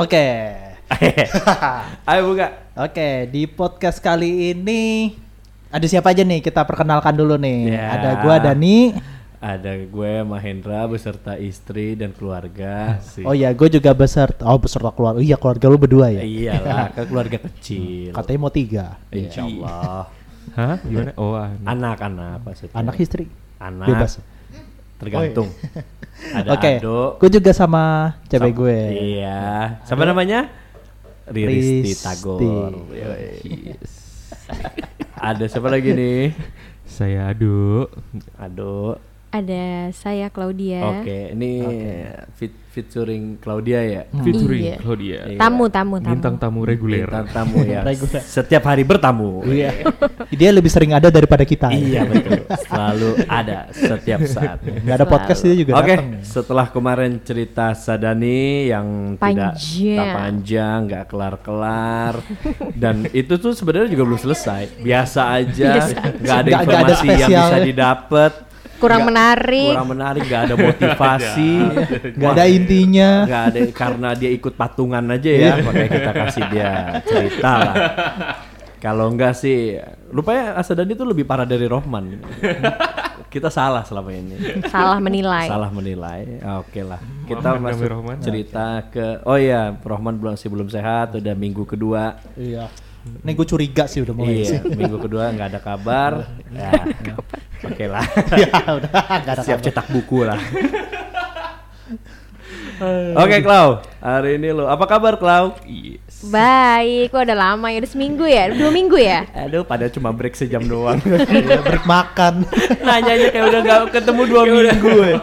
Oke. Ayo buka. Oke, di podcast kali ini ada siapa aja nih? Kita perkenalkan dulu nih. Ya. Ada gua Dani. Ada gue Mahendra beserta istri dan keluarga. sih. Oh ya, gue juga beserta. Oh beserta keluarga. Iya keluarga lu berdua ya. Iyalah, kan keluarga kecil. Katanya mau tiga. Insya Allah. Hah? Gimana? Oh, anak. Anak-anak maksudnya. Anak istri. Anak. Bebas. Tergantung. Ada Oke. Ado. Gue juga sama cewek sama- gue. Iya. Siapa namanya? Riristi Risti. Tagor. Ada siapa lagi nih? Saya Adu. Ado. Ada saya Claudia. Oke, ini fit featuring Claudia ya. Featuring Iya. Claudia. Iya. Tamu, tamu, tamu. Bintang tamu reguler. Bintang tamu ya. Reguler. Setiap hari bertamu. Iya. Dia lebih sering ada daripada kita. Iya betul. Selalu ada setiap saat. Gak ada podcast dia juga Oke, datang. setelah kemarin cerita Sadani yang tidak Panjang. tak panjang, nggak kelar-kelar, dan itu tuh sebenarnya juga belum selesai. Biasa aja, Biasa nggak ada Nggak- nggak ada informasi yang bisa didapat. Kurang Nggak- menarik. Kurang menarik, nggak ada motivasi. Gak ada intinya. Nggak ada karena dia ikut patungan aja ya, makanya kita kasih dia cerita lah. Kalau enggak sih, rupanya Asadani itu lebih parah dari Rohman. kita salah selama ini. Salah menilai. Salah menilai. Oke lah. Kita Rohman masuk Rohman. cerita ke Oh iya, Rohman belum masih belum sehat, udah minggu kedua. Iya. Ini gue curiga sih udah mulai Iya, sih. minggu kedua nggak ada kabar. ya. Oke lah. ya udah gak ada Siap kabar. cetak buku lah. Oke, Klau. Hari ini lo apa kabar, Klau? Baik, kok udah lama ya, udah seminggu ya, dua minggu ya. Aduh, pada cuma break sejam doang. Iya, break makan. Nanyanya kayak udah nggak ketemu dua minggu ya.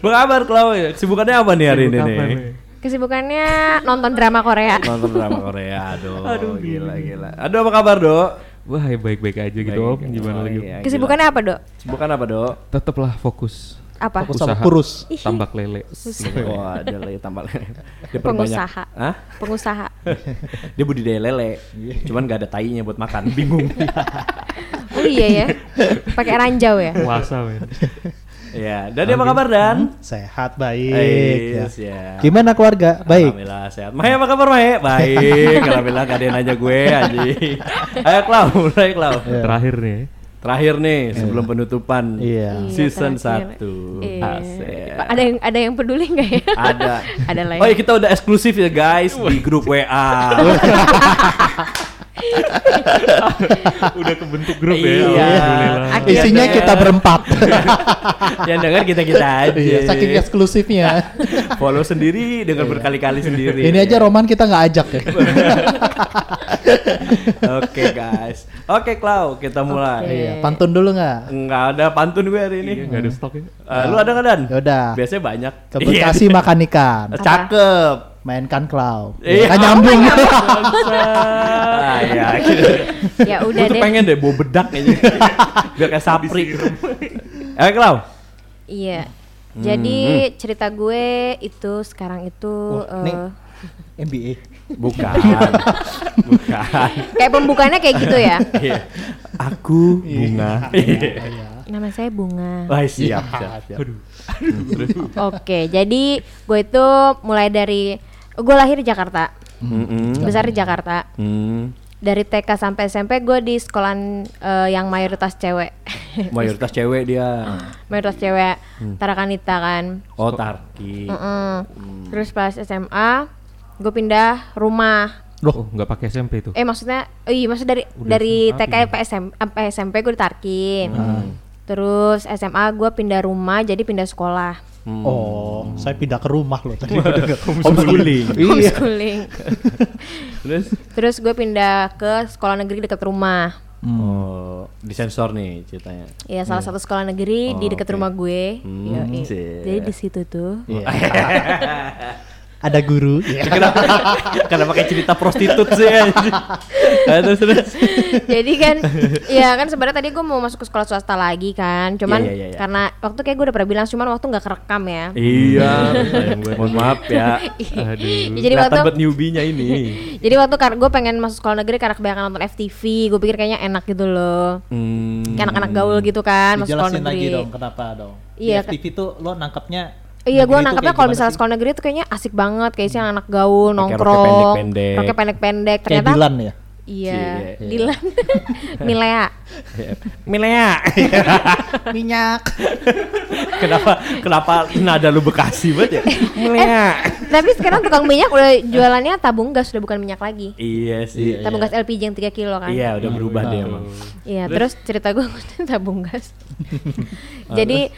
Apa kabar, Klau? Sibukannya apa nih hari ini Sibuk nih? apa nih? Kesibukannya nonton drama Korea. Nonton drama Korea, aduh, gila gila. Aduh apa kabar, Dok? Wah, ya baik-baik aja gitu Om. Baik. Gimana Oh, lagi? iya, gila. Kesibukannya apa, Dok? Kesibukan apa, Dok? Tetaplah fokus. Apa? Fokus sama Usaha. kurus. Tambak lele. Wah, ada lagi tambah Dia perbanyak. Pengusaha. Hah? Pengusaha. Dia budidaya lele. Cuman gak ada tainya buat makan, bingung. Oh iya ya. Pakai ranjau ya. Puasa, men. Ya, dan dia apa kabar, Dan? Sehat baik. ya. Ais, ya. Gimana keluarga? Baik. Alhamdulillah sehat. Mahe apa kabar Mahe? Baik. Alhamdulillah gak ada yang nanya gue anjing. Ayo Klau, mulai Klau. Terakhir nih. Terakhir nih sebelum penutupan Iya. Iya, season terakhir. 1. Iya. Asik. Ada yang ada yang peduli nggak ya? Ada. Ada lah ya. Oh iya kita udah eksklusif ya guys di grup WA. Udah kebentuk grup Iya. ya. Alhamdulillah. Akhirnya. Isinya kita berempat. Yang denger kita kita aja. Iya, saking eksklusifnya. Follow sendiri, denger berkali-kali sendiri. Ini aja Roman kita nggak ajak ya. Oke guys. Oke Klau, kita mulai. Iya, pantun dulu nggak? Enggak ada pantun gue hari ini. Iya, nggak ada stok ya. Eh, lu ada nggak Dan? Yaudah. Biasanya banyak. Ke Bekasi makan ikan. Iya. Cakep. Mainkan cloud. Iya. Kan nyambung. Ah, ya, gitu. Ya Gue udah tuh deh. pengen deh bawa bedak kayaknya. Biar kayak sapri. Eh Klau. Iya. Hmm. Jadi cerita gue itu sekarang itu Wah, nih. eh, MBA. Bukan. Bukan. kayak pembukaannya kayak gitu ya. Iya. Aku bunga. Iya. Nama saya Bunga. Wah, siap, siap, siap. Oke, jadi gue itu mulai dari gue lahir di Jakarta, Mm-mm. besar di Jakarta. Hmm. Dari TK sampai SMP gue di sekolah eh, yang mayoritas cewek, Mayoritas cewek dia. mayoritas cewek, Hmm. Tarakanita kan. Oh, Tarki. Mm-mm. Terus pas SMA gue pindah rumah. Oh, nggak pakai SMP itu. Eh maksudnya, oh iya maksud dari Udah dari SMA TK sampai SM, sampai SMP gue di Tarki. Hmm. Terus SMA gue pindah rumah jadi pindah sekolah. Hmm. Oh, saya pindah ke rumah loh tadi. Homeschooling. Iya. Homeschooling. Terus? Terus gue pindah ke sekolah negeri dekat rumah. Oh, disensor nih ceritanya. Ya salah satu sekolah negeri di Oh, dekat oke. rumah gue. Hmm, sip. Jadi di situ tuh. Iya. Ada guru. Kenapa? Kenapa kayak cerita prostitut sih? Ah, terus terus. Jadi kan, ya kan sebenarnya tadi gue mau masuk ke sekolah swasta lagi kan. Cuman Iya, iya, iya. karena waktu kayak gue udah pernah bilang, cuman waktu nggak kerekam ya. Iya, mohon maaf ya. Aduh. Jadi waktu buat newbie-nya ini. Jadi waktu gue pengen masuk sekolah negeri karena kebanyakan nonton FTV, gue pikir kayaknya enak gitu loh. Hmm. Kayak anak-anak gaul gitu kan, masuk sekolah negeri. lagi dong kenapa dong. Iya, Di FTV tuh lo nangkepnya Iya, gue itu kayak kalau misalnya sih? sekolah negeri tuh kayaknya asik banget, kayak sih anak gaul, Pakai nongkrong, pendek-pendek. roknya pendek-pendek. Kayak Ternyata Dilan ya. Iya. Dilan, Milea. Milea. Minyak. kenapa kenapa nada lu Bekasi banget ya? Milea. Tapi sekarang tukang minyak udah jualannya tabung gas, udah bukan minyak lagi. iya sih. Tabung gas LPG yang 3 kilo kan. Iya, udah berubah deh emang. Iya, terus cerita gue tabung gas. Jadi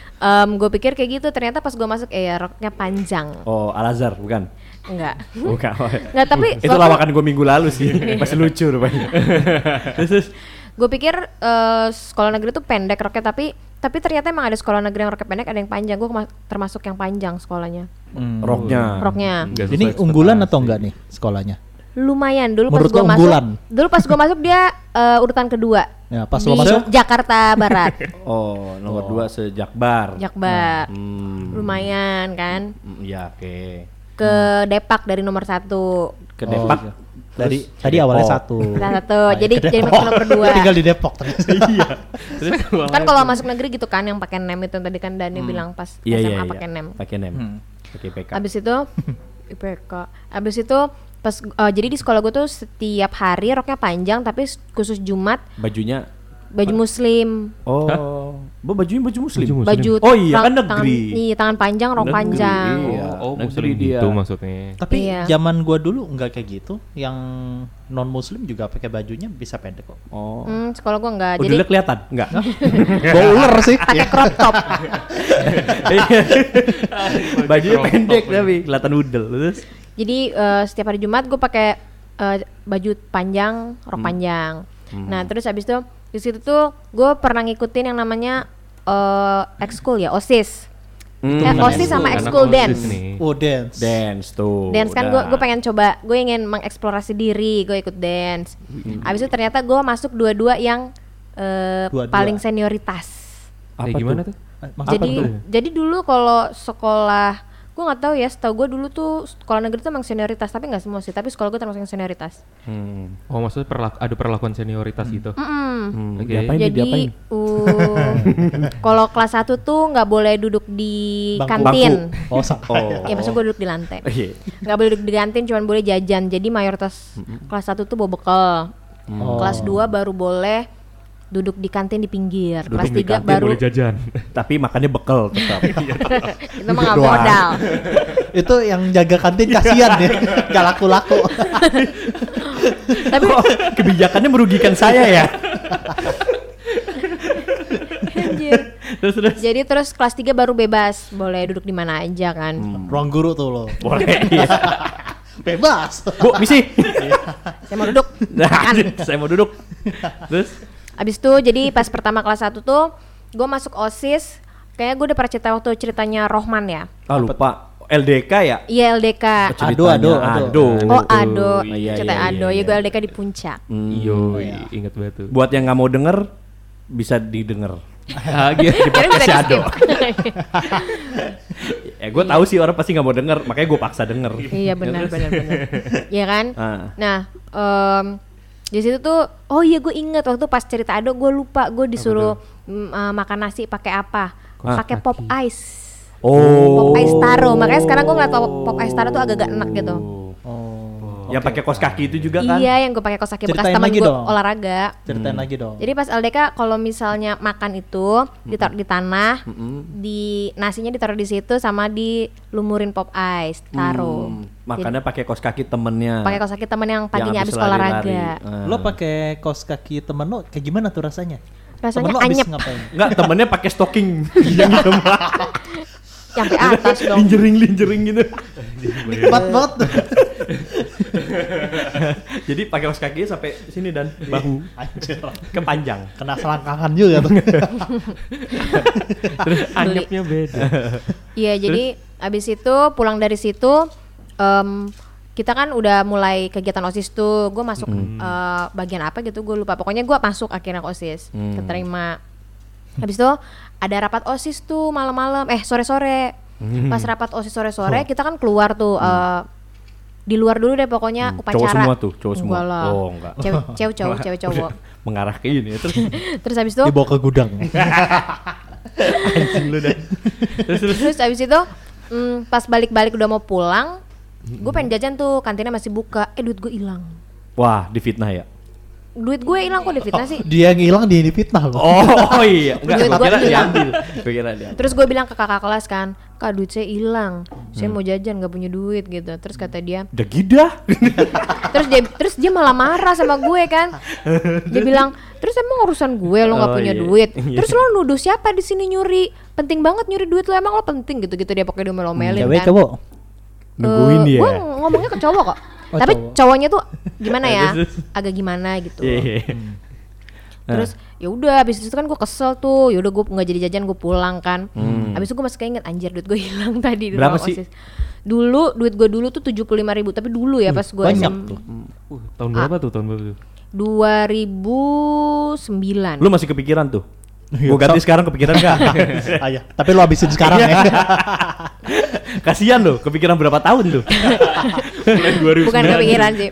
gue pikir kayak gitu, ternyata pas gue masuk eh ya roknya panjang. Oh, Al Azhar bukan? Enggak. Bukan. Enggak, tapi itu lawakan gue minggu lalu sih. Masih lucu terus, terus Gue pikir eh, sekolah negeri tuh pendek roknya tapi tapi ternyata emang ada sekolah negeri yang roknya pendek ada yang panjang. Gue termasuk yang panjang sekolahnya. Hmm. roknya. Roknya. Ini unggulan atau enggak nih sekolahnya? Lumayan dulu pas Menurut gue lo masuk. unggulan? Dulu pas gue masuk dia eh, urutan kedua. Ya, pas di lo masuk Jakarta Barat. Oh, nomor dua sejakbar. Jakbar. Hmm. Lumayan kan. Hmm, Iya, oke. Ke Depak dari nomor satu. Ke Depak. iya. Dari terus tadi awalnya Depok. satu. Nah, satu. Oh, Jadi jadi masuk nomor dua. Tinggal di Depok ternyata. iya. kan kalau masuk negeri gitu kan yang pakai nem itu tadi kan Dani bilang pas Iya, SMA iya, iya. pakai nem. Pakai nem. Hmm. Pakai PK. Abis itu IPK. Abis itu pas eh, jadi di sekolah gue tuh setiap hari roknya panjang tapi khusus Jumat Bajunya baju muslim. Oh, bajunya baju muslim. Baju muslim. Baju Oh iya, kan tangan, negeri. iya, tangan panjang, rok Negeri, panjang. Iya, Oh, oh negeri muslim dia. gitu maksudnya. Tapi Iya. zaman gua dulu enggak kayak gitu. Yang non muslim juga pakai bajunya bisa pendek kok. Oh. Hmm, sekolah gue enggak. Oh, Jadi kelihatan? Enggak. Bau ular sih. pakai crop top. Bajunya crop pendek top, ya. tapi kelihatan udel. Terus Jadi eh, setiap hari Jumat gue pakai eh, baju panjang, rok Hmm. panjang. Nah terus habis itu di situ tuh gue pernah ngikutin yang namanya eh ekskul ya osis. Hmm, Eh, osis sama ekskul dance. nih. Oh dance. dance tuh. Dance kan gue gue pengen coba, gue ingin mengeksplorasi diri, gue ikut dance. Habis itu ternyata gue masuk dua-dua yang eh, Dua-dua. paling senioritas. Apa Kayak gimana tuh? Maksud jadi tuh? jadi dulu kalau sekolah gue nggak tahu ya, setahu gue dulu tuh sekolah negeri tuh emang senioritas, tapi nggak semua sih. Tapi sekolah gue termasuk yang senioritas. Hmm. Oh maksudnya perlaku, ada perlakuan senioritas gitu. Mm-mm. Hmm, Oke. diapain nih, Jadi diapain? uh, kalau kelas 1 tuh nggak boleh duduk di Bangku. kantin. Oh, sa- Oh. Ya maksud gue duduk di lantai. Iya. Nggak boleh duduk di kantin, cuma boleh jajan. Jadi mayoritas kelas 1 tuh bawa bekal. Oh. Kelas 2 baru boleh duduk di kantin di pinggir. Duduk kelas di 3 kantin baru Boleh jajan. Tapi makannya bekal tetap. itu mah nggak modal. itu yang jaga kantin kasihan ya. Gak laku-laku. Tapi Kok kebijakannya merugikan saya ya? terus terus. Jadi terus kelas 3 baru bebas, boleh duduk di mana aja kan. Ruang guru tuh lo. Boleh. Iya. Bebas. Bu, misi. Saya mau duduk. Nah, saya mau duduk. Terus Abis itu jadi pas pertama kelas 1 tuh gue masuk OSIS. Kayaknya gue udah pernah cerita waktu ceritanya Rohman ya. ah lupa LDK ya? Iya LDK. Ado, ado, ado. Ado. Oh Ado, Iya, cerita iya, Ado. iya, Ya gue iya. LDK di puncak. Hmm. Yo, iya. ingat banget tuh. Buat yang nggak mau denger bisa didengar. Ah, gitu. Di di-skip. ya gue tahu sih orang pasti nggak mau denger, makanya gue paksa denger. Iya benar benar benar. Iya kan? Ah. Nah, em, di situ tuh oh iya gue inget waktu pas cerita Ado gue lupa gue disuruh eh, makan nasi pakai apa? Ah. Pakai pop ice. Oh. Pop ice taro. Makanya sekarang gue ngeliat pop, pop ice taro tuh agak-agak enak gitu. Oh. Ya pakai kos kaki itu juga kan? Iya, yang gue pakai kos kaki bekas Ceritain teman lagi gue dong. olahraga. Ceritain lagi dong. Jadi pas LDK kalau misalnya makan itu ditaruh di tanah, di nasinya ditaruh di situ sama dilumurin pop ice, taruh. Hmm, makannya pakai kos kaki temennya. Pakai kaos kaki temen yang paginya habis habis olahraga. Ah. Lo pakai kaos kaki temen lo kayak gimana tuh rasanya? Rasanya Temen lo anyep. ngapain? Enggak, temennya pakai stocking yang. Sampai atas dong. linjering linjering gitu. Cepat banget. Jadi pakai kaos kaki sampai sini dan bahu Anjir. kepanjang. Kena selangkangan juga tuh. Terus anyepnya beda. Iya, jadi abis itu pulang dari situ em, kita kan udah mulai kegiatan OSIS tuh. Gue masuk eh, bagian apa gitu, gue lupa. Pokoknya gue masuk akhirnya ke OSIS, Hmm. keterima. Habis itu ada rapat OSIS tuh malam-malam, eh sore-sore. Pas rapat OSIS sore-sore kita kan keluar tuh eh, di luar dulu deh pokoknya Hmm, upacara. cowok semua tuh, cowok semua. Enggak lah. Oh, enggak. Cewek, cewek cowok, cewek cowok. Mengarah ke ini terus Terus habis itu Dibawa ke gudang. anjing lu dan. Terus terus Terus abis itu mm, pas balik-balik udah mau pulang, gue pengen jajan tuh kantinnya masih buka, eh duit gue hilang. Wah, difitnah ya. Duit gue hilang kok difitnah sih. Dia yang hilang dia yang difitnah loh. Oh, oh iya, enggak Duit kira hilang. Terus gue bilang ke kakak kelas kan, kak duit saya hilang, saya Hmm. mau jajan nggak punya duit gitu. Terus kata dia, Udah gida. terus dia terus dia malah marah sama gue kan. Dia bilang, terus emang urusan gue lo nggak Oh, punya iya. duit. Iya. Terus lo nuduh siapa di sini nyuri? Penting banget nyuri duit lo emang lo penting gitu-gitu dia pokoknya dia melomelin Cewek kan. cowok. Nungguin Eh, dia. Gue ngomongnya ke cowok kok. Oh, Tapi cowok. cowoknya tuh gimana ya? Agak gimana gitu. Iya, iya. Terus ya udah habis itu kan gue kesel tuh. Ya udah gue nggak jadi jajan gue pulang kan. Hmm. Habis itu gue masih keinget anjir duit gue hilang tadi di Berapa sih? OSIS. Dulu duit gue dulu tuh 75.000 ribu tapi dulu ya pas gue banyak SM tuh. Uh, tahun berapa tuh? Tahun berapa tuh? 2009. Lu masih kepikiran tuh? Iya, Gua ganti sekarang kepikiran gak? Ah, iya. Tapi lo habisin sekarang ya. Kasihan loh, kepikiran berapa tahun tuh? Mulai 2009. Bukan kepikiran sih.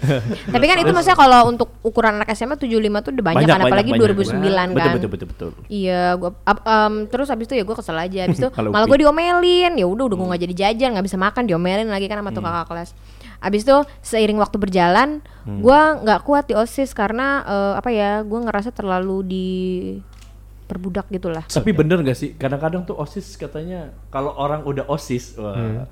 Tapi kan itu maksudnya kalau untuk ukuran anak SMA 75 tuh udah banyak, kan apalagi 2009 kan. Betul betul betul betul. Iya, gua em, terus habis itu ya gue kesel aja. Habis itu malah gue diomelin. Ya udah udah gue nggak jadi jajan, nggak bisa makan, diomelin lagi kan sama tuh kakak kelas. Habis itu seiring waktu berjalan, gua nggak kuat di osis karena eh, apa ya? Gue ngerasa terlalu di perbudak gitulah. Tapi bener gak sih? Kadang-kadang tuh OSIS katanya kalau orang udah OSIS, wah,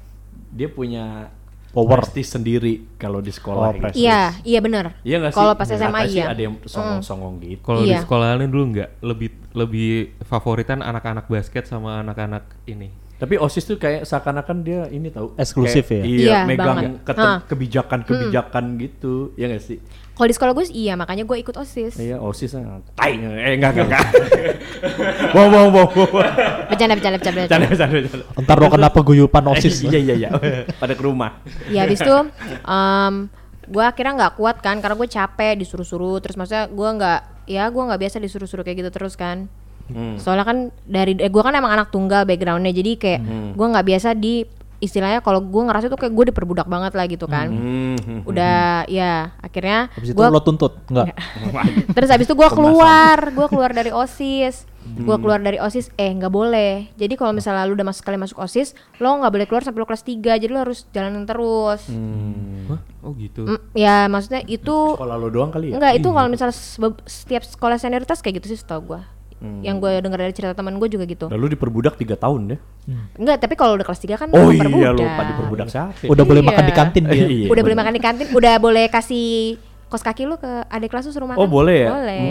dia punya Power. prestis sendiri kalau di sekolah. Oh, gitu. Iya, iya benar. Iya gak sih? Kalau pas SMA sih iya. ada yang songong-songong gitu. Kalau Iya. di sekolahannya dulu nggak lebih lebih favoritan anak-anak basket sama anak-anak ini. Tapi OSIS tuh kayak seakan-akan dia ini tahu Eksklusif kayak- ya? Iya, Iya, megang kebijakan-kebijakan gitu. Ya gak sih? Kalau di sekolah gue sih iya, makanya gue ikut osis. Iya, OSIS ah, tai. Eh enggak enggak enggak. Wow wow wow. wow. Bercanda, bercanda, bercanda. bercanda. Canda canda canda. Ntar lo kena peguyupan osis. Iya iya iya. Pada ke rumah. Ya habis itu em gue akhirnya nggak kuat kan karena gue capek disuruh-suruh terus maksudnya gue nggak ya gue nggak biasa disuruh-suruh kayak gitu terus kan Hmm. soalnya kan dari eh, gue kan emang anak tunggal backgroundnya jadi kayak Hmm. gue nggak biasa di istilahnya kalau gue ngerasa tuh kayak gue diperbudak banget lah gitu kan Hmm. udah ya akhirnya Habis itu gue lo tuntut, enggak? terus habis itu gue keluar gue keluar dari osis gue keluar dari osis eh nggak boleh jadi kalau misalnya lu udah masuk sekali masuk osis lo nggak boleh keluar sampai lo kelas 3 jadi lo harus jalanin terus Hmm. Hah? Oh gitu. Mm, ya maksudnya itu Sekolah lo doang kali ya? enggak itu kalau misalnya setiap sekolah senioritas kayak gitu sih setahu gue Hmm. yang gue dengar dari cerita teman gue juga gitu Lalu diperbudak 3 tahun ya? enggak tapi kalau udah kelas 3 kan Oh iya perbudak. lupa diperbudak siapa? Udah boleh Iya. makan di kantin dia. Iya, udah boleh makan di kantin udah boleh kasih kos kaki lu ke adik kelas lu suruh makan Oh, boleh ya? boleh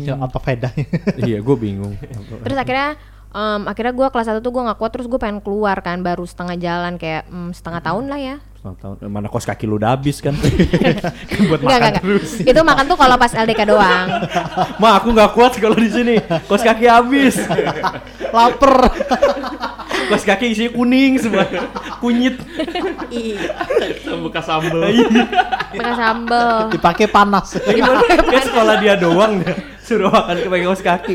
Ya, apa faedahnya? iya, gue bingung. terus akhirnya em, akhirnya gue kelas 1 tuh gue nggak kuat terus gue pengen keluar kan baru setengah jalan kayak mm, setengah tahun lah ya Setengah tahun. Eh, Mana kos kaki lu udah habis kan? Kan buat makan enggak, terus. enggak. Itu makan tuh kalau pas LDK doang. Ma, aku nggak kuat kalau di sini. Kos kaki habis. Laper. Kos kaki isinya kuning semua. Kunyit. Bekas sambel. Pakai sambel. Dipakai panas. Kayak sekolah dia doang deh. Suruh makan ke pakai kos kaki.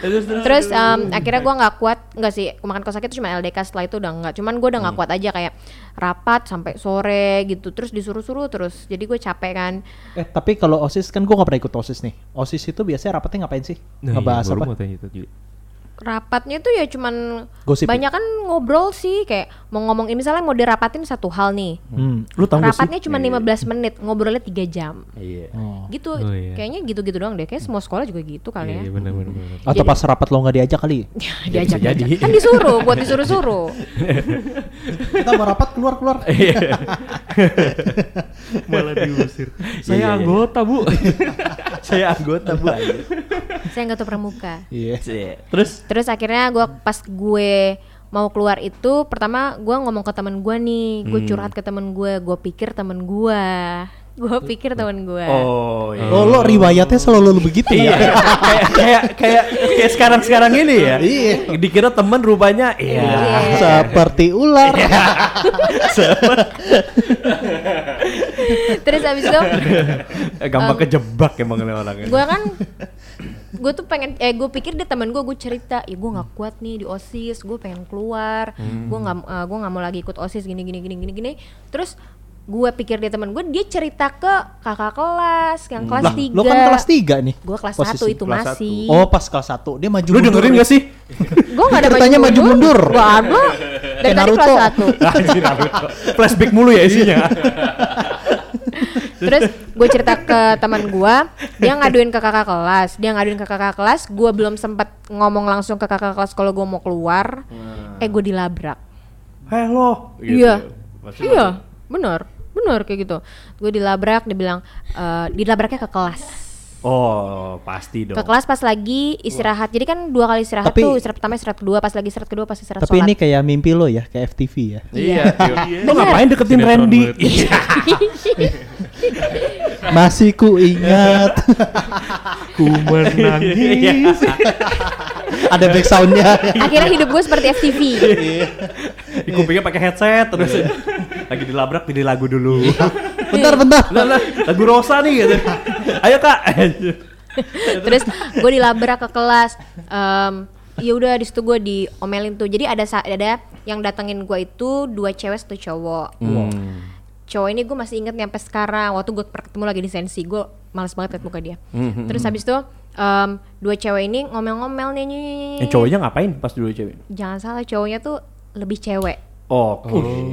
Terus terus. Terus em, akhirnya gua nggak kuat, nggak sih makan kos kaki itu cuma LDK setelah itu udah nggak. Cuman gue udah nggak kuat aja kayak rapat sampai sore gitu. Terus disuruh-suruh terus. Jadi gue capek kan. Eh tapi kalau osis kan gue nggak pernah ikut osis nih. Osis itu biasanya rapatnya ngapain sih? Nah, Ngebahas iya, apa? Rapatnya tuh ya cuman Gosip. banyak kan ngobrol sih kayak mau ngomong misalnya mau dirapatin satu hal nih. Hmm. Lu tahu? Rapatnya cuma 15 menit, ngobrolnya 3 jam. Iya. Oh. Gitu. Oh, iya. Kayaknya gitu-gitu doang deh. Kayak semua sekolah juga gitu kali Iya, ya. iya benar benar. Atau Jadi- pas rapat lo nggak diajak kali? diajak, bisa jadi. diajak. Kan disuruh, buat disuruh-suruh. Kita mau rapat keluar keluar. Malah diusir. Iya, Saya iya. anggota, Bu. Saya anggota Bu. Saya nggak tahu pramuka. Iya. Iya. Terus Terus akhirnya gua pas gue mau keluar itu pertama gua ngomong ke temen gue nih, gue Hmm. curhat ke temen gue, gue pikir temen gue, gue pikir temen gue. Oh iya. Oh lo riwayatnya selalu begitu Iya, ya? kayak kayak kayak kayak sekarang sekarang ini ya. Iya. Dikira temen rupanya iya. Iya. Seperti ular. Terus abis itu Eh, Gampang kejebak emang ini orang ini. gue kan gue tuh pengen eh gue pikir dia temen gue gue cerita ya gue nggak kuat nih di osis gue pengen keluar gue nggak eh, gue nggak mau lagi ikut osis gini gini gini gini gini terus gue pikir dia temen gue dia cerita ke kakak kelas yang kelas Lah, tiga lo kan kelas 3 nih. gue kelas Posisi. satu itu Kelas masih Oh pas kelas 1 dia maju Lu dengerin ya? gak sih? gue nggak ada Ceritanya maju mundur. Gak ada dari tadi kelas satu. Flashback mulu ya isinya. terus gue cerita ke teman gue dia ngaduin ke kakak kelas. Dia ngaduin ke kakak kelas gue belum sempat ngomong langsung ke kakak kelas kalau gue mau keluar. Eh gue dilabrak. Halo. iya. Pasti iya benar. Benar kayak gitu. Gue dilabrak dia bilang eh, dilabraknya ke kelas Oh, pasti dong. ke kelas pas lagi istirahat jadi kan dua kali istirahat Tapi- tuh istirahat pertama istirahat kedua pas lagi istirahat kedua pas istirahat Tapi sholat ini kayak mimpi lo ya, kayak FTV ya. Iya. Lo ngapain deketin Sinetron Randy? Iya. Masih ku ingat. Ku menangis. Ada back soundnya. akhirnya hidup gue seperti FTV Di kupingnya pakai headset terus lagi dilabrak pilih lagu dulu. bentar, bentar. Lagu Rosa nih gitu. Ayo kak. terus gue dilabrak ke kelas Em, ya udah di situ gue diomelin tuh jadi ada ada yang datengin gue itu dua cewek satu cowok Hmm. cowok ini gue masih inget nyampe sekarang waktu gue ketemu lagi di sensi gue males banget liat muka dia Hmm, terus habis itu em, dua cewek ini ngomel-ngomel nih. Eh cowoknya ngapain pas dulu cewek? jangan salah cowoknya tuh lebih cewek Oh,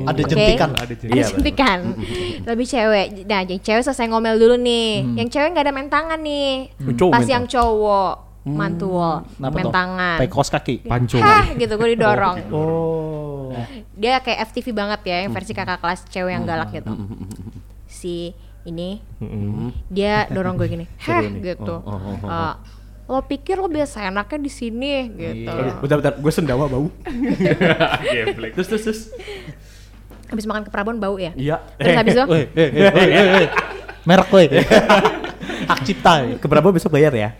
Ada Oke. jentikan. Ada cerita. ada Iya, suntikan lebih cewek. Nah yang cewek selesai ngomel dulu nih. Yang cewek nggak ada main tangan nih. Hmm, pas main yang cowok. Mantul. Kenapa main tangan. Pakai kaos kaki. Panco. Hah gitu gue didorong. Oh. dia kayak FTV banget ya yang versi kakak kelas cewek yang galak gitu. Hmm, si ini dia dorong gue gini. Hah gitu. Oh, oh, oh, oh. Eh, lo pikir lo biasa enaknya di sini gitu Bentar, bentar, gue sendawa bau. Terus, terus, terus. habis makan ke Prabon bau ya Iya. terus habis itu Weh, eh, eh, eh, eh, eh. Merek weh. Hak cipta. ya. Ke berapa besok bayar ya?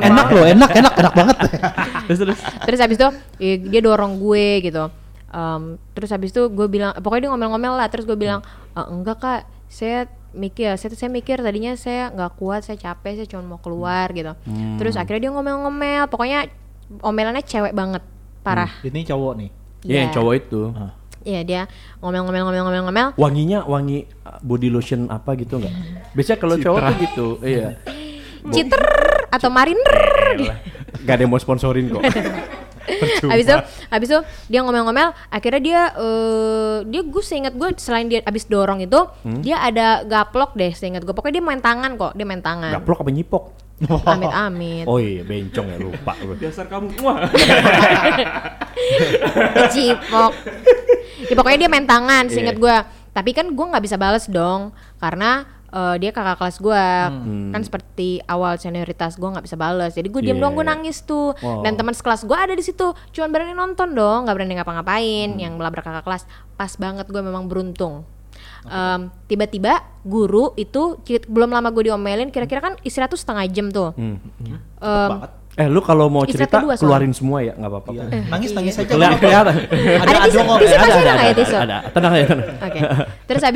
Enak loh, enak, enak, enak banget. terus, terus. terus habis itu ya, dia dorong gue gitu Em, terus habis itu gue bilang pokoknya dia ngomel-ngomel lah terus gue bilang "E, enggak kak saya mikir saya saya mikir tadinya saya nggak kuat saya capek saya cuma mau keluar gitu terus akhirnya dia ngomel-ngomel pokoknya omelannya cewek banget parah Ini cowok nih. Iya, yang cowok itu. Iya dia ngomel-ngomel-ngomel-ngomel-ngomel Wanginya wangi uh, body lotion apa gitu enggak? Biasanya kalau cowok tuh gitu. Iya. citer atau mariner Gak ada yang mau sponsorin kok. Percuma. Habis itu, habis itu dia ngomel-ngomel, akhirnya dia eh dia gue seingat gue selain dia abis dorong itu, Hmm? dia ada gaplok deh seingat gue. Pokoknya dia main tangan kok, dia main tangan. Gaplok apa nyipok? Amit amit. Oh iya, bencong ya lupa gue. Dasar kamu. Wah. Cipok. Ya, pokoknya dia main tangan seingat Iya. gue. Tapi kan gue nggak bisa bales dong karena eh, dia kakak kelas gue Hmm. kan seperti awal senioritas gue nggak bisa bales jadi gue diam Iya. doang gue nangis tuh Wow. dan teman sekelas gue ada di situ cuman berani nonton dong nggak berani ngapa-ngapain Hmm. yang melabrak kakak kelas pas banget gue memang beruntung Em, tiba-tiba guru itu belum lama gue diomelin kira-kira kan istirahat tuh setengah jam tuh Hmm. Em, banget. Eh lu kalau mau Istirahat cerita kedua keluarin semua ya nggak apa-apa. Iya. kok. Nangis nangis aja. Kelihatan. Ada tisu- tisu Eh, ada? Ada,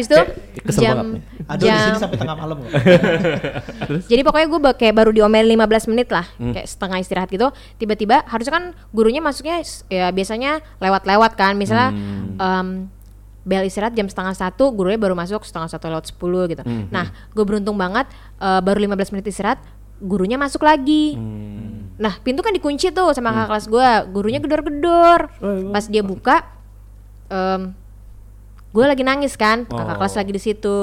itu kesel jam banget nih. Ada di jam sini sampai tengah malam. Jadi pokoknya gue kayak baru diomelin 15 menit lah, Hmm. kayak setengah istirahat gitu. Tiba-tiba harusnya kan gurunya masuknya ya biasanya lewat-lewat kan, misalnya Hmm. em, bel istirahat jam setengah satu, gurunya baru masuk setengah satu lewat 10 gitu. Hmm, Nah, gue beruntung banget eh, baru 15 menit istirahat, gurunya masuk lagi. Hmm. Nah, pintu kan dikunci tuh sama kakak kelas gue, gurunya gedor-gedor. Oh, Pas dia buka, gue lagi nangis kan, kakak Oh. kelas lagi di situ.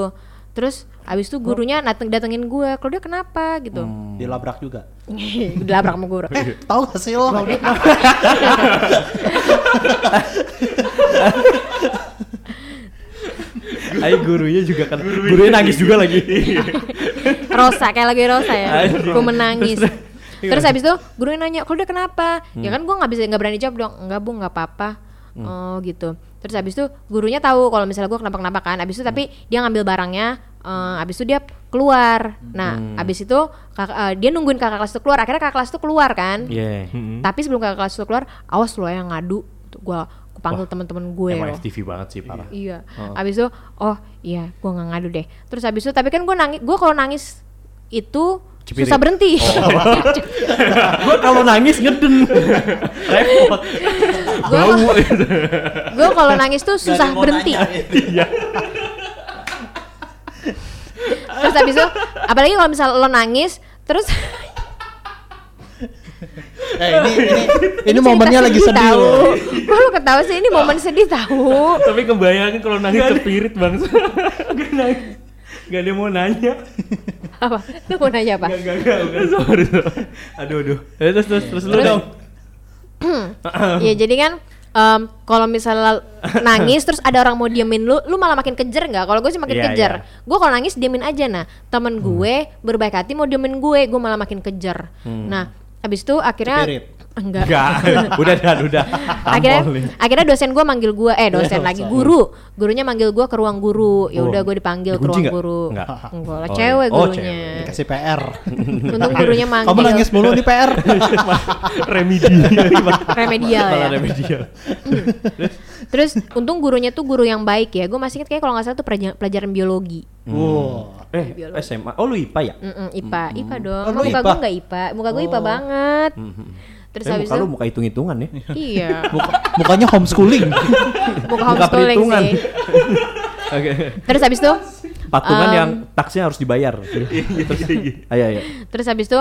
Terus abis itu gurunya dateng datengin gue, kalau dia kenapa gitu. Hmm. Dilabrak juga. Dilabrak sama guru. Eh, tahu gak sih lo? Ayo gurunya juga kan. Gurunya nangis juga lagi. Rosa kayak lagi Rosa ya. Gue menangis. Terus- habis itu gurunya nanya, "Kalau dia kenapa?" Ya kan gue nggak bisa nggak berani jawab dong. Enggak, Bu, nggak apa-apa. Oh, gitu. Terus habis itu gurunya tahu kalau misalnya gue kenapa-kenapa kan. Habis itu tapi dia ngambil barangnya eh, habis itu dia keluar. Nah, habis itu kak- eh, dia nungguin kakak kelas itu keluar. Akhirnya kakak kelas itu keluar kan. Iya. Mm-mm. Tapi sebelum kakak kelas itu keluar, awas lo yang ngadu. Aku panggil teman-teman gue Emang loh. FTV banget sih parah. Iya. Abis itu, oh iya, gua nggak ngadu deh. Terus abis itu, tapi kan gua nangis, gua kalau nangis itu Cipirit. susah berhenti. Gue kalau nangis ngeden. Repot. gua gua kalau nangis tuh susah berhenti. terus abis itu, apalagi kalau misal lo nangis, terus Eh ini ini ini momennya lagi sedih tahu. loh. Kok lu ketawa sih ini momen sedih tahu. Tapi kebayangin kalau nangis kepirit bang. Gak nangis. Gak ada yang mau nanya. Apa? Lu mau nanya apa? Gak, gak, gak. gak. Sorry, sorry. Aduh aduh. Eh, terus terus terus lu Terus- dong. ya jadi kan em, kalau misalnya nangis terus ada orang mau diemin lu, lu malah makin kejer nggak? Kalau gue sih makin Iya, kejer. iya. Gue kalau nangis diemin aja nah. Temen gue berbaik hati mau diemin gue, gue malah makin kejer. Nah, habis itu akhirnya Cepirit. enggak. Enggak. udah dah udah. akhirnya akhirnya dosen gue manggil gue eh dosen Eh, lagi guru gurunya manggil gue ke ruang guru ya Oh. udah gue dipanggil ke ruang guru Enggak. enggak lah Oh, cewek iya. Oh, gurunya cewek. Dikasih PR. untung gurunya manggil Kamu nangis mulu nih PR. Remedial. remedial ya remedial. Terus untung gurunya tuh guru yang baik ya gue masih inget kayak kalau nggak salah tuh pelajaran, pelajaran biologi Wow. Eh, SMA. Oh, lu IPA ya? Mm-mm, IPA IPA dong Oh, muka IPA? gue nggak IPA muka gue IPA Oh. banget terus eh, habis muka itu lu muka hitung-hitungan ya. iya Muka, mukanya homeschooling. muka homeschooling perhitungan. sih Oke. terus habis itu Patungan Um, yang taksinya harus dibayar. Terus, ayo ayo. terus habis itu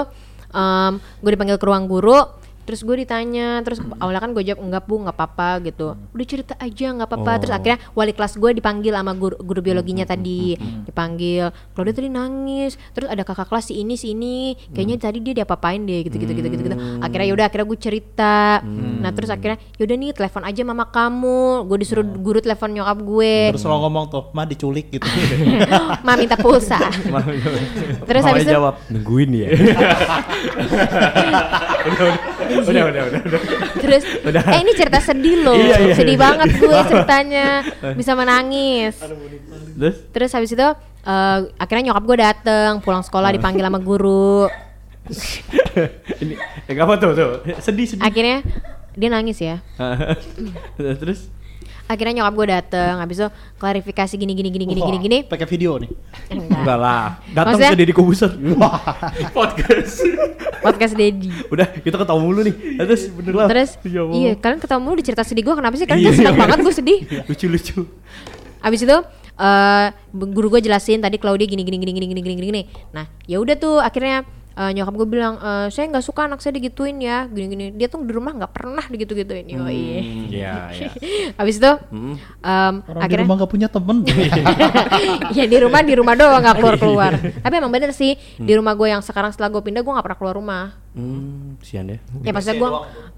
gue dipanggil ke ruang guru terus gue ditanya terus awalnya kan gue jawab enggak bu nggak apa-apa gitu. Udah cerita aja nggak apa-apa. Terus Oh. akhirnya wali kelas gue dipanggil sama guru, guru biologinya tadi. dipanggil kalau dia tadi nangis. Terus ada kakak kelas si ini si ini. Kayaknya tadi dia diapa-apain deh gitu gitu gitu gitu, gitu. akhirnya yaudah akhirnya gue cerita. Nah terus akhirnya yaudah nih telepon aja mama kamu. Gue disuruh guru telepon nyokap gue. Terus lo ngomong tuh, "Ma diculik" gitu. ma minta pulsa. Terus habis itu jawab nungguin ya. udah, udah, udah, udah. Terus, eh ini cerita sedih loh, Iya, iya, sedih iya. banget gue ceritanya, bisa menangis. Terus Terus habis itu eh, akhirnya nyokap gue dateng, pulang sekolah dipanggil sama guru. ini eh, apa tuh tuh? Sedih sedih. Akhirnya dia nangis ya. Terus Akhirnya nyokap gue dateng, habis itu klarifikasi gini gini gini gini gini gini. Pakai video nih. Enggak. enggak lah. Datang Maksudnya- ke Deddy Kobuser. Podcast. Podcast Dedi. Udah, kita ketemu mulu nih. Terus bener lah. Terus Ya Allah. iya kalian ketemu mulu di cerita sedih gue kenapa sih? Kalian Iya, kan senang iya. banget gue sedih. Lucu-lucu. Abis itu eh guru gue jelasin tadi Claudia gini gini gini gini gini gini gini. gini. Nah ya udah tuh akhirnya eh, nyokap gue bilang eh, saya nggak suka anak saya digituin ya gini gini. Dia tuh di rumah nggak pernah digitu gituin. Yoi. Iya, iya. Abis itu Hmm. em, Orang di akhirnya rumah gak punya temen. ya di rumah di rumah doang nggak keluar keluar. Tapi emang bener sih di rumah gue yang sekarang setelah gue pindah gue nggak pernah keluar rumah. Hmm, sian ya. Ya maksudnya gue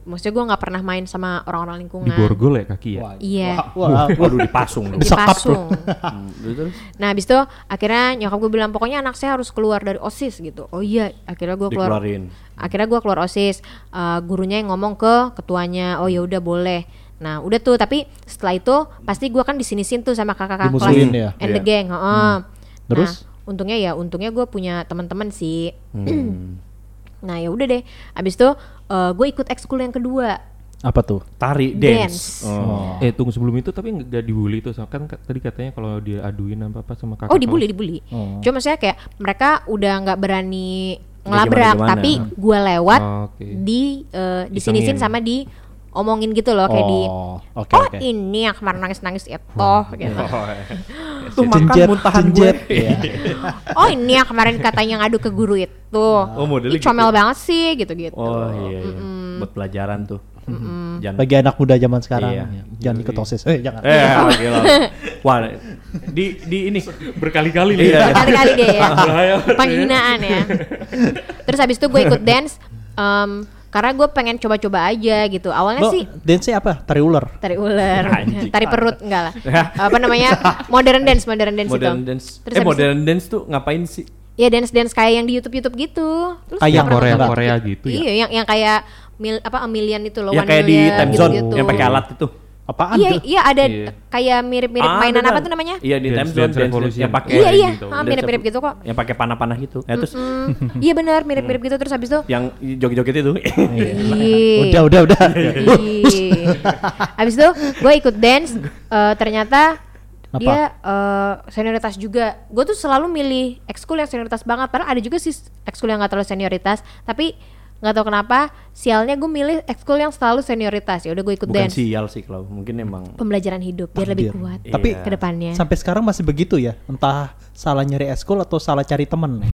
maksudnya gue nggak pernah main sama orang-orang Di lingkungan. borgol ya kaki ya. Wah, Iya. Wah, wah, Waduh dipasung. Dipasung. Hmm, Terus Nah habis itu akhirnya nyokap gue bilang pokoknya anak saya harus keluar dari osis gitu. Oh iya akhirnya gue keluar. dikeluarin. Akhirnya gue keluar osis. Eh, gurunya yang ngomong ke ketuanya. Oh ya udah boleh. Nah udah tuh tapi setelah itu pasti gue kan disinisin tuh sama kakak-kakak kelas ya? and the Iya. gang. heeh. Terus? Nah, untungnya ya untungnya gue punya teman-teman sih. Hmm. Nah ya udah deh. Abis itu gue ikut ekskul yang kedua Apa tuh? Tari Dance. dance. Oh. Eh tunggu sebelum itu tapi nggak dibully tuh kan ka- tadi katanya kalau dia aduin apa apa sama kakak. Oh dibully kelas. dibully. Oh. Cuma maksudnya kayak mereka udah nggak berani ngelabrak, gimana-gimana. tapi gue lewat Oh, oke. di eh, disinisin Isengin. sama di omongin gitu loh kayak di Oh, oke oh oke. ini yang kemarin nangis nangis itu gitu. Itu makan Cenjet, muntahan cenjet. gue. Iya. oh ini yang kemarin katanya ngadu ke guru itu. Oh, modelnya Ih, comel gitu. banget sih gitu gitu. Oh iya, iya. buat pelajaran tuh. Jangan Bagi anak muda zaman sekarang, Iya. ya. jangan ikut osis. Eh jangan. Eh, gila. Wah, di di ini Berkali-kali Iya, iya. Kali-kali deh ya. Penghinaan ya. Terus habis itu gue ikut dance em, karena gue pengen coba-coba aja gitu. Awalnya Lo sih dance apa? Tari ular. tari ular, Anjing. tari perut enggak lah. Apa namanya? Modern dance, modern dance modern itu. dance. Terus eh modern dance tuh ngapain sih? Ya dance dance kayak yang di YouTube YouTube gitu. Lu Kayak Yang Korea nonton? Korea gitu ya. Iya, yang yang kayak mil apa a million itu loh, Ya kayak di time zone gitu-gitu. yang pakai alat itu. Apaan Iya, tuh? iya ada Iya. kayak mirip-mirip Ah, mainan apa tuh namanya? Iya di Dance- Dance dance, Revolution. yang pakai Iya, iya, gitu. ah, mirip-mirip gitu kok. Yang pakai panah-panah gitu. Ya terus Hmm, iya benar, mirip-mirip gitu terus habis itu yang joget-joget itu. Iya. Udah udah udah. Habis itu gue ikut dance, eh, ternyata Apa? dia eh, senioritas juga. Gue tuh selalu milih ekskul yang senioritas banget. Padahal ada juga sih ekskul yang gak terlalu senioritas, tapi nggak tahu kenapa sialnya gue milih ekskul yang selalu senioritas. Ya udah gue ikut Bukan dance. sial sih kalau mungkin emang Pembelajaran hidup biar lebih kuat. Tapi Iya. ke depannya. Sampai sekarang masih begitu ya? Entah salah nyari eskul atau salah cari temen.